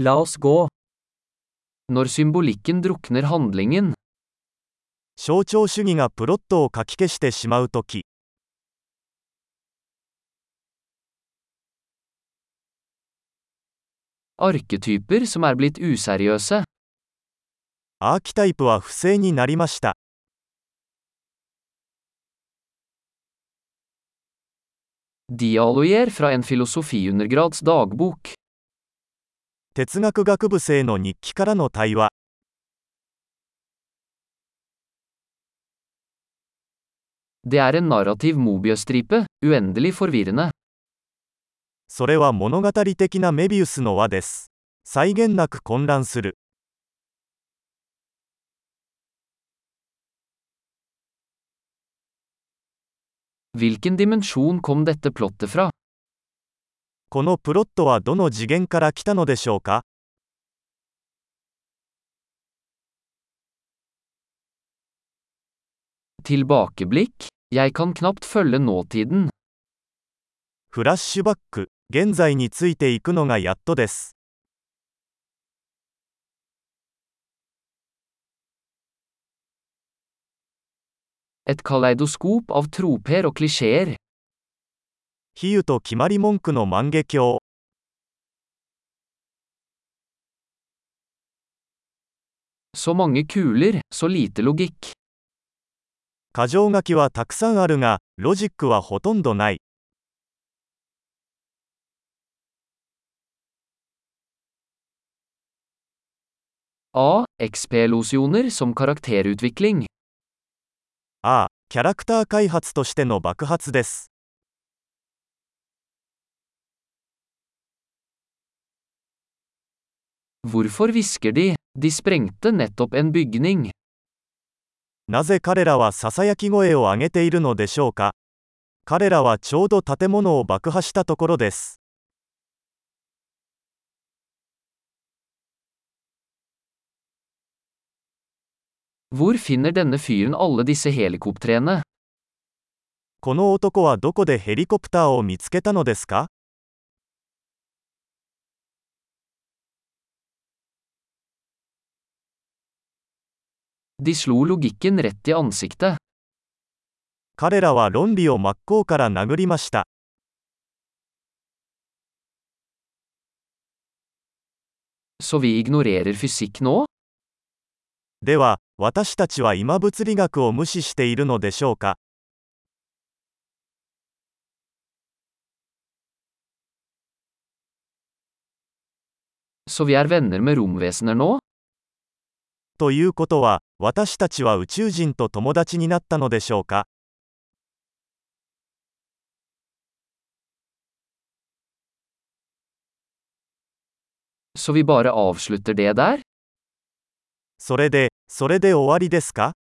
La oss gå. Når symbolikken drukner handlingen, 象徴主義がプロットをかき消してしまうとき arketyper som er blitt useriøse, アーキタイプは不正になりました dialoger fra en filosofiundergrads dagbok, 哲学学部生の日記からの対話それは物語的なメビウスの輪です。際限なく混乱する。Hvilken dimensjon kom dette plottet fra? このプロットはどの次元から来たのでしょうか.フラッシュバック現在についていくのがやっとです Et kaleidoskop av troper og klisjeer. 比喩と決まり文句の万華鏡.箇条書きはたくさんあるがロジックはほとんどない A. XP-losjoner som karakterutvikling. ああキャラクター開発としての爆発ですなぜ彼らはささやき声を上げているのでしょうか彼らはちょうど建物を爆破したところです。この男はどこでヘリコプターを見つけたのですか彼らは論理を真っ向から殴りました。では、私たちは今物理学を無視しているのでしょうか、ということは私たちは宇宙人と友達になったのでしょうか?それでそれで終わりですか？